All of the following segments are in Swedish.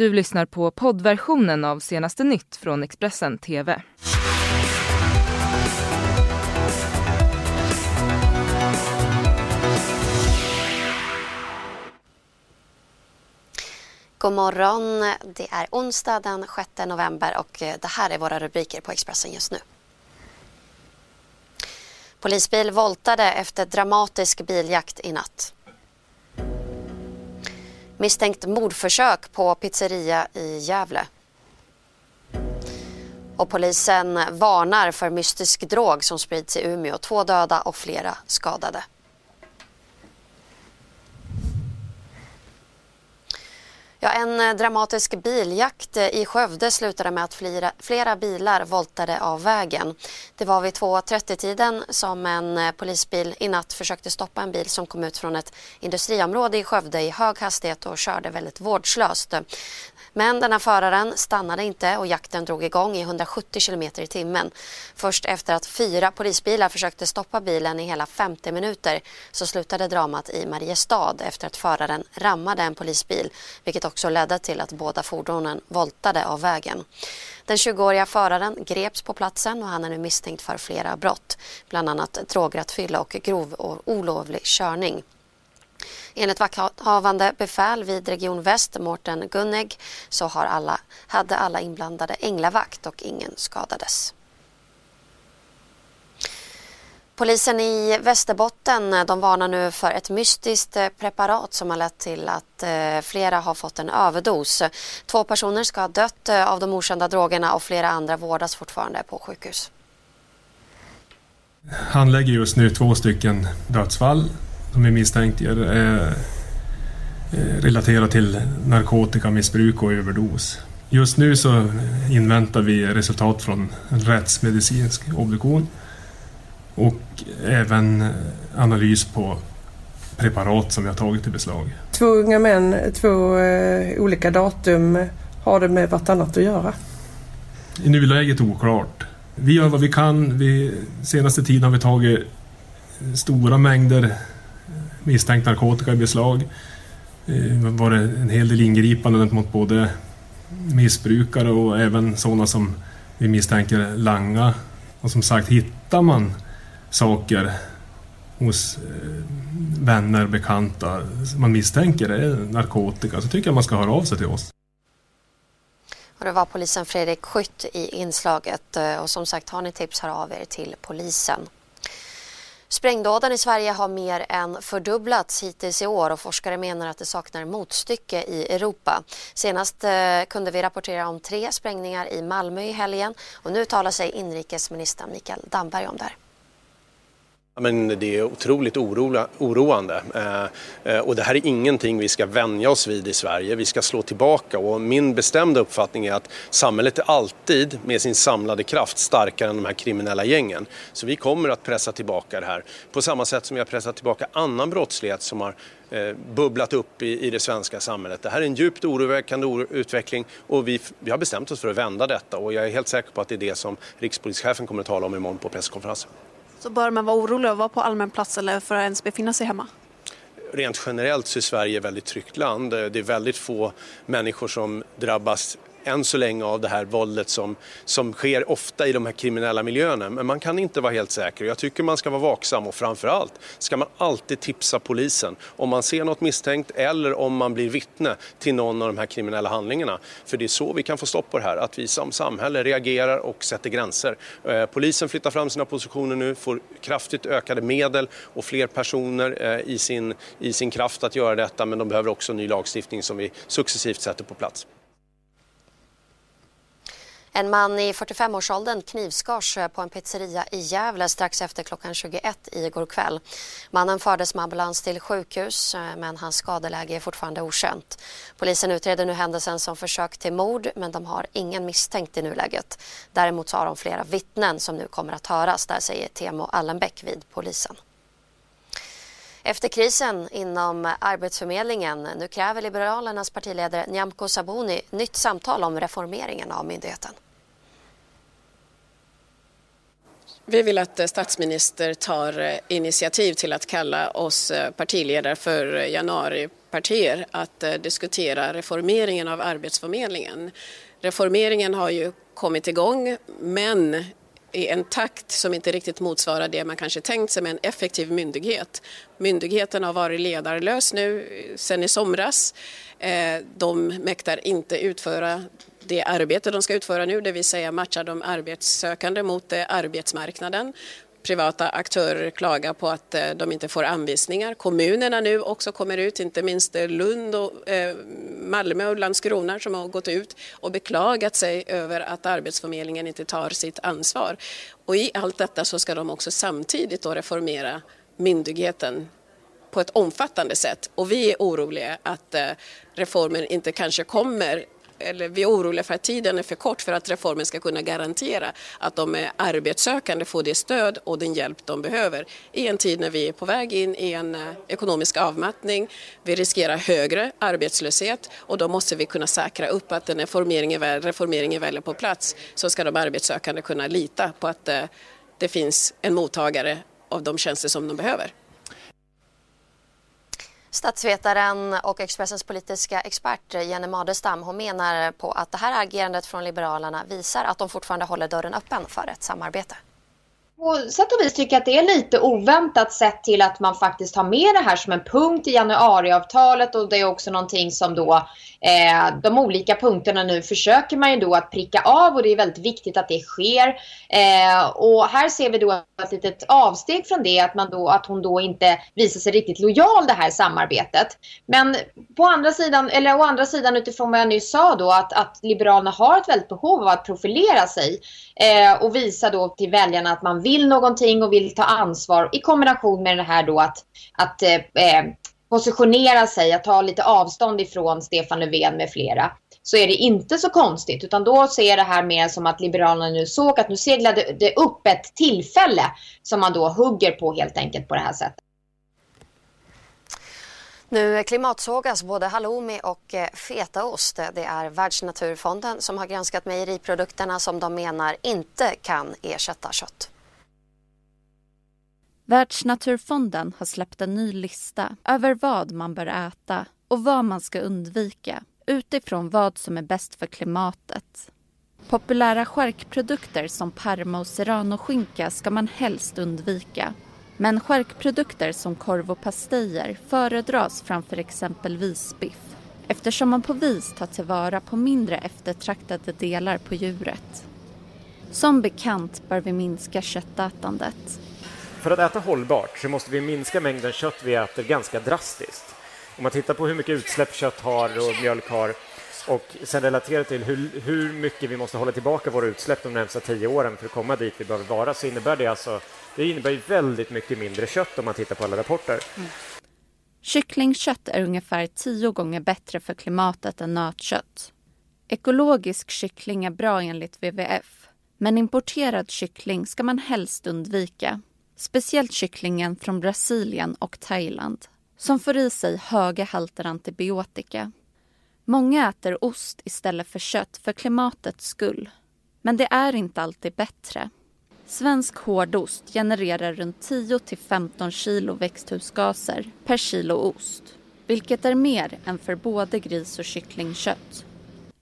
Du lyssnar på poddversionen av senaste nytt från Expressen TV. God morgon. Det är onsdag den 6 november och det här är våra rubriker på Expressen just nu. Polisbil voltade efter dramatisk biljakt i natt. Misstänkt mordförsök på pizzeria i Gävle. Och polisen varnar för mystisk drog som sprids i Umeå. Två döda och flera skadade. Ja, en eh, dramatisk biljakt eh, i Skövde slutade med att flera, flera bilar voltade av vägen. Det var vid 2.30-tiden som en eh, polisbil i natt försökte stoppa en bil som kom ut från ett industriområde i Skövde i hög hastighet och körde väldigt vårdslöst. Men den här föraren stannade inte och jakten drog igång i 170 km i timmen. Först efter att fyra polisbilar försökte stoppa bilen i hela 50 minuter så slutade dramat i Mariestad efter att föraren rammade en polisbil vilket också ledde till att båda fordonen voltade av vägen. Den 20-åriga föraren greps på platsen och han är nu misstänkt för flera brott, bland annat drograttfylla och grov och olovlig körning. Enligt vakthavande befäl vid Region Väst, Mårten Gunnig så har alla, hade alla inblandade änglavakt och ingen skadades. Polisen i Västerbotten eh, de varnar nu för ett mystiskt eh, preparat som har lett till att eh, flera har fått en överdos. Två personer ska ha dött av de okända drogerna och flera andra vårdas fortfarande på sjukhus. Handlägger just nu två stycken dödsfall De är misstänkta relaterade till narkotikamissbruk och överdos. Just nu så inväntar vi resultat från en rättsmedicinsk obduktion och även analys på preparat som vi har tagit i beslag. Två unga män, två eh, olika datum. Har det med vartannat att göra? I nuläget oklart. Vi gör vad vi kan. Vi, senaste tiden har vi tagit stora mängder misstänkt narkotika i beslag. Det eh, var en hel del ingripanden mot både missbrukare och även sådana som vi misstänker langa. Och som sagt, hittar man saker hos eh, vänner, bekanta man misstänker är narkotika så tycker jag man ska höra av sig till oss. Och det var polisen Fredrik Skytt i inslaget eh, och som sagt har ni tips hör av er till polisen. Sprängdåden i Sverige har mer än fördubblats hittills i år och forskare menar att det saknar motstycke i Europa. Senast eh, kunde vi rapportera om tre sprängningar i Malmö i helgen och nu talar sig inrikesminister Mikael Damberg om det här. Men det är otroligt oroande eh, eh, och det här är ingenting vi ska vänja oss vid i Sverige. Vi ska slå tillbaka och min bestämda uppfattning är att samhället är alltid med sin samlade kraft starkare än de här kriminella gängen. Så vi kommer att pressa tillbaka det här på samma sätt som vi har pressat tillbaka annan brottslighet som har eh, bubblat upp i, i det svenska samhället. Det här är en djupt oroväckande utveckling och vi, vi har bestämt oss för att vända detta och jag är helt säker på att det är det som rikspolischefen kommer att tala om imorgon på presskonferensen. Så bör man vara orolig att vara på allmän plats eller för att ens befinna sig hemma? Rent generellt så är Sverige ett väldigt tryggt land. Det är väldigt få människor som drabbas än så länge av det här våldet som, som sker ofta i de här kriminella miljöerna. Men man kan inte vara helt säker. Jag tycker man ska vara vaksam och framförallt ska man alltid tipsa polisen om man ser något misstänkt eller om man blir vittne till någon av de här kriminella handlingarna. För det är så vi kan få stopp på det här, att vi som samhälle reagerar och sätter gränser. Eh, polisen flyttar fram sina positioner nu, får kraftigt ökade medel och fler personer eh, i sin, i sin kraft att göra detta men de behöver också ny lagstiftning som vi successivt sätter på plats. En man i 45-årsåldern knivskars eh, på en pizzeria i Gävle strax efter klockan 21 igår kväll. Mannen fördes med ambulans till sjukhus eh, men hans skadeläge är fortfarande okänt. Polisen utreder nu händelsen som försök till mord men de har ingen misstänkt i nuläget. Däremot har de flera vittnen som nu kommer att höras, där säger Temo Allenbäck vid polisen. Efter krisen inom Arbetsförmedlingen nu kräver Liberalernas partiledare Nyamko Sabuni nytt samtal om reformeringen av myndigheten. Vi vill att eh, statsminister tar eh, initiativ till att kalla oss eh, partiledare för januaripartier att diskutera reformeringen av Arbetsförmedlingen. Reformeringen har ju kommit igång men i en takt som inte riktigt motsvarar det man kanske tänkt sig med en effektiv myndighet. Myndigheten har varit ledarlös nu eh, sedan i somras. Eh, de mäktar inte utföra det arbete de ska utföra nu, det vill säga matcha de arbetssökande mot eh, arbetsmarknaden. Privata aktörer klagar på att eh, de inte får anvisningar. Kommunerna nu också kommer ut, inte minst eh, Lund och eh, Malmö och Landskrona som har gått ut och beklagat sig över att Arbetsförmedlingen inte tar sitt ansvar. Och i allt detta så ska de också samtidigt då reformera myndigheten på ett omfattande sätt. Och vi är oroliga att reformen inte kanske kommer eller vi är oroliga för att tiden är för kort för att reformen ska kunna garantera att de eh, arbetssökande får det stöd och den hjälp de behöver i en tid när vi är på väg in i en eh, ekonomisk avmattning. Vi riskerar högre arbetslöshet och då måste vi kunna säkra upp att när reformeringen väl, reformeringen väl är på plats så ska de arbetssökande kunna lita på att eh, det finns en mottagare av de tjänster som de behöver. Statsvetaren och Expressens politiska expert eh, Jenny Madestam hon menar på att det här agerandet från Liberalerna visar att de fortfarande håller dörren öppen för ett samarbete. På sätt och vis tycker jag att det är lite oväntat sett till att man faktiskt har med det här som en punkt i januariavtalet och det är också någonting som då eh, de olika punkterna nu försöker man ju då att pricka av och det är väldigt viktigt att det sker. Eh, och här ser vi då ett litet avsteg från det att, man då, att hon då inte visar sig riktigt lojal det här samarbetet. Men på andra sidan, eller å andra sidan utifrån vad jag nyss sa då att, att Liberalerna har ett väldigt behov av att profilera sig eh, och visa då till väljarna att man vill någonting och vill ta ansvar i kombination med det här då att, att eh, eh, positionera sig, att ta lite avstånd ifrån Stefan Löfven med flera så är det inte så konstigt utan då ser jag det här mer som att Liberalerna nu såg att nu seglade det upp ett tillfälle som man då hugger på helt enkelt på det här sättet. Nu klimatsågas både halloumi och eh, fetaost. Det är Världsnaturfonden som har granskat mejeriprodukterna som de menar inte kan ersätta kött. Världsnaturfonden har släppt en ny lista över vad man bör äta och vad man ska undvika utifrån vad som är bäst för klimatet. Populära skärkprodukter som parma och serranoskinka ska man helst undvika. Men skärkprodukter som korv och pastejer föredras framför exempelvis biff eftersom man på vis tar tillvara på mindre eftertraktade delar på djuret. Som bekant bör vi minska köttätandet för att äta hållbart så måste vi minska mängden kött vi äter ganska drastiskt. Om man tittar på hur mycket utsläpp kött har och mjölk har och sen relaterar till hur, hur mycket vi måste hålla tillbaka våra utsläpp de närmsta tio åren för att komma dit vi behöver vara så innebär det alltså det innebär väldigt mycket mindre kött om man tittar på alla rapporter. Mm. Kycklingkött är ungefär tio gånger bättre för klimatet än nötkött. Ekologisk kyckling är bra enligt WWF men importerad kyckling ska man helst undvika Speciellt kycklingen från Brasilien och Thailand som får i sig höga halter antibiotika. Många äter ost istället för kött för klimatets skull. Men det är inte alltid bättre. Svensk hårdost genererar runt 10-15 kilo växthusgaser per kilo ost vilket är mer än för både gris och kycklingkött.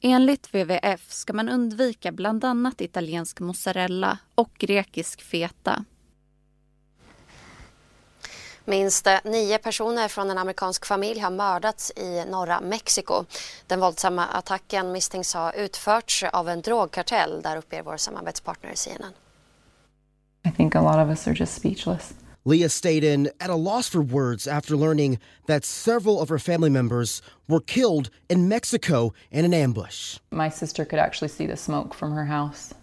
Enligt WWF ska man undvika bland annat italiensk mozzarella och grekisk feta Minst nio personer från en amerikansk familj har mördats i norra Mexiko. Den våldsamma attacken misstänks ha utförts av en drogkartell, där uppger vår samarbetspartner CNN. I think a lot of us are just speechless. Leah stayed in at a loss for words after learning that several of her family members were killed in Mexico in an ambush. My sister could actually see the smoke from her house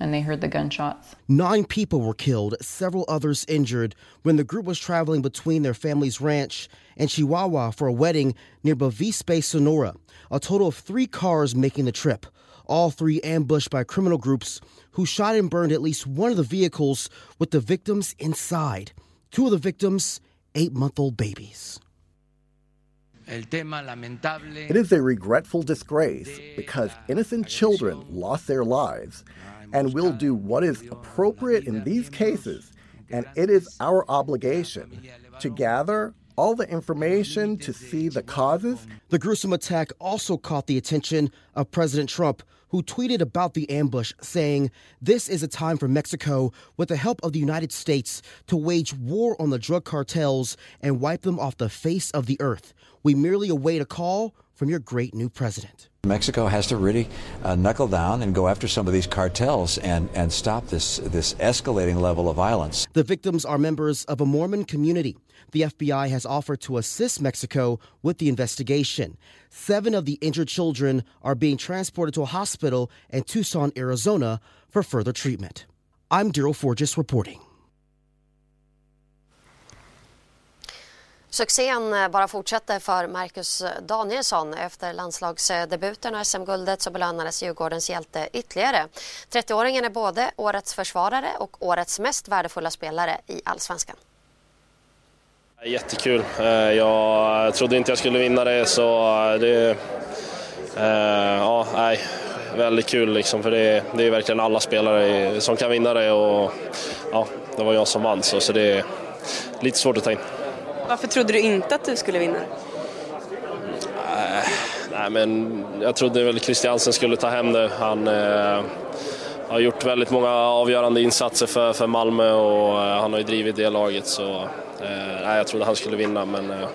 and they heard the gunshots. Nine people were killed, several others injured when the group was traveling between their family's ranch and Chihuahua for a wedding near Bavispe, Sonora. A total of three cars making the trip, all three ambushed by criminal groups who shot and burned at least one of the vehicles with the victims inside. Two of the victims, eight month old babies. It is a regretful disgrace because innocent children lost their lives and we'll do what is appropriate in these cases. And it is our obligation to gather all the information to see the causes. The gruesome attack also caught the attention of President Trump, who tweeted about the ambush, saying, This is a time for Mexico, with the help of the United States, to wage war on the drug cartels and wipe them off the face of the earth. We merely await a call from your great new president. Mexico has to really uh, knuckle down and go after some of these cartels and, and stop this, this escalating level of violence. The victims are members of a Mormon community. The FBI has offered to assist Mexico with the investigation. Seven of the injured children are being transported to a hospital in Tucson, Arizona for further treatment. I'm Daryl Forges reporting. Succén eh, bara fortsätter för Marcus eh, Danielsson. Efter landslagsdebuten och SM-guldet så belönades Djurgårdens hjälte ytterligare. 30-åringen är både årets försvarare och årets mest värdefulla spelare i allsvenskan. Jättekul. Eh, jag trodde inte jag skulle vinna det så det... Ja, nej, väldigt kul liksom för det, det är verkligen alla spelare som kan vinna det och ja, det var jag som vann så, så det är lite svårt att ta in. Varför trodde du inte att du skulle vinna? Äh, nej, men jag trodde väl Christiansen skulle ta hem det. Han eh, har gjort väldigt många avgörande insatser för, för Malmö och eh, han har ju drivit det laget. Så, eh, nej, jag trodde han skulle vinna men eh,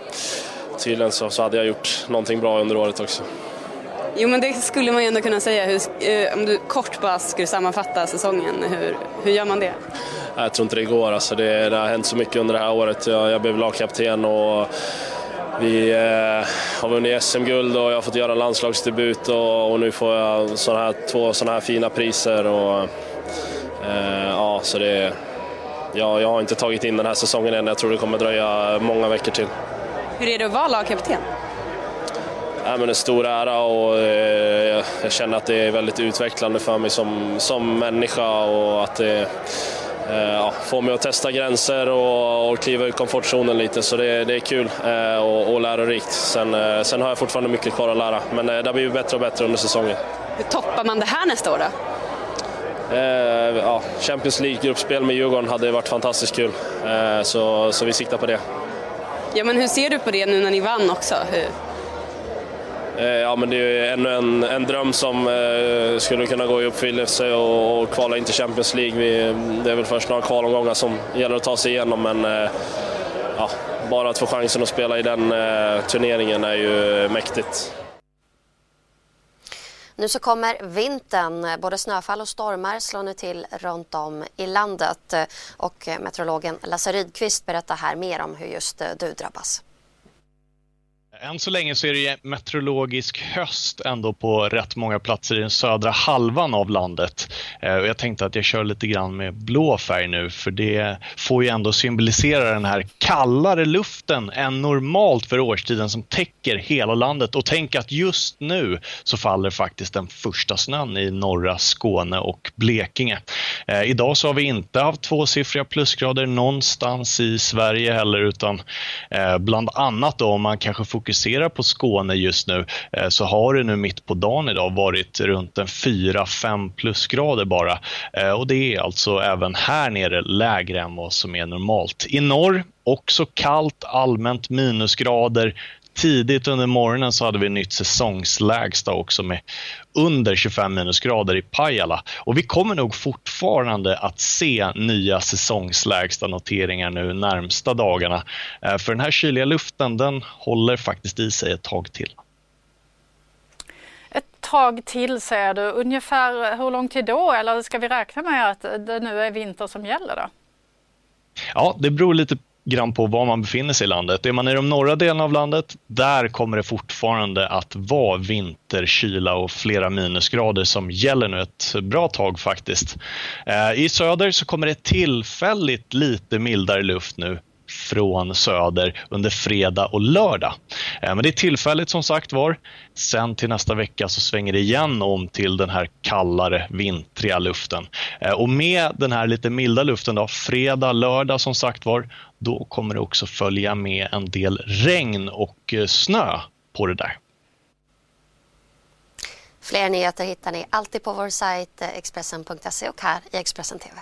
tydligen så, så hade jag gjort någonting bra under året också. Jo, men det skulle man ju ändå kunna säga. Hur, eh, om du kort bara skulle sammanfatta säsongen, hur, hur gör man det? Jag tror inte det går. Alltså det, det har hänt så mycket under det här året. Jag, jag blev lagkapten och vi eh, har vunnit SM-guld och jag har fått göra landslagsdebut och, och nu får jag såna här, två sådana här fina priser. Och, eh, ja, så det, ja, jag har inte tagit in den här säsongen än. Jag tror det kommer dröja många veckor till. Hur är det att vara lagkapten? Ja, men en stor ära och eh, jag känner att det är väldigt utvecklande för mig som, som människa och att det ja, får mig att testa gränser och, och kliva ur komfortzonen lite så det, det är kul eh, och, och lärorikt. Sen, eh, sen har jag fortfarande mycket kvar att lära men eh, det har blivit bättre och bättre under säsongen. Hur toppar man det här nästa år då? Eh, ja, Champions League-gruppspel med Djurgården hade varit fantastiskt kul eh, så, så vi siktar på det. Ja, men hur ser du på det nu när ni vann också? Hur? Eh, ja, men det är ännu en, en dröm som eh, skulle kunna gå i uppfyllelse och, och kvala in till Champions League. Vi, det är väl först några kvalomgångar som gäller att ta sig igenom, men eh, ja, bara att få chansen att spela i den turneringen är ju mäktigt. Nu så kommer vintern. Både snöfall och stormar slår nu till runt om i landet. Och meteorologen Lasse Rydqvist berättar här mer om hur just du drabbas. Än så länge så är det meteorologisk höst ändå på rätt många platser i den södra halvan av landet. Eh, jag tänkte att jag kör lite grann med blå färg nu för det får ju ändå symbolisera den här kallare luften än normalt för årstiden som täcker hela landet. Och tänk att just nu så faller faktiskt den första snön i norra Skåne och Blekinge. Eh, idag så har vi inte haft tvåsiffriga plusgrader någonstans i Sverige heller utan eh, bland annat då om man kanske får fokuserar på Skåne just nu eh, så har det nu mitt på dagen idag varit runt en 4-5 plusgrader bara. Eh, och det är alltså även här nere lägre än vad som är normalt. I norr också kallt, allmänt minusgrader. Tidigt under morgonen så hade vi nytt säsongslägsta också med under 25 minusgrader i Pajala. Och vi kommer nog fortfarande att se nya säsongslägsta noteringar nu närmsta dagarna. Eh, För den här kyliga luften den håller faktiskt i sig ett tag till. Ett tag till säger du. Ungefär hur lång tid då? Eller ska vi räkna med att det nu är vinter som gäller då? Ja, det beror lite grann på var man befinner sig i landet. Är man i de norra delarna av landet, där kommer det fortfarande att vara vinterkyla och flera minusgrader som gäller nu ett bra tag faktiskt. Eh, I söder så kommer det tillfälligt lite mildare luft nu från söder under fredag och lördag. Eh, men det är tillfälligt som sagt var. Sen till nästa vecka så svänger det igen om till den här kallare vintriga luften. Eh, och med den här lite milda luften då, fredag, lördag som sagt var, då kommer det också följa med en del regn och eh, snö på det där. Fler nyheter hittar ni alltid på vår sajt Expressen.se och här i Expressen TV.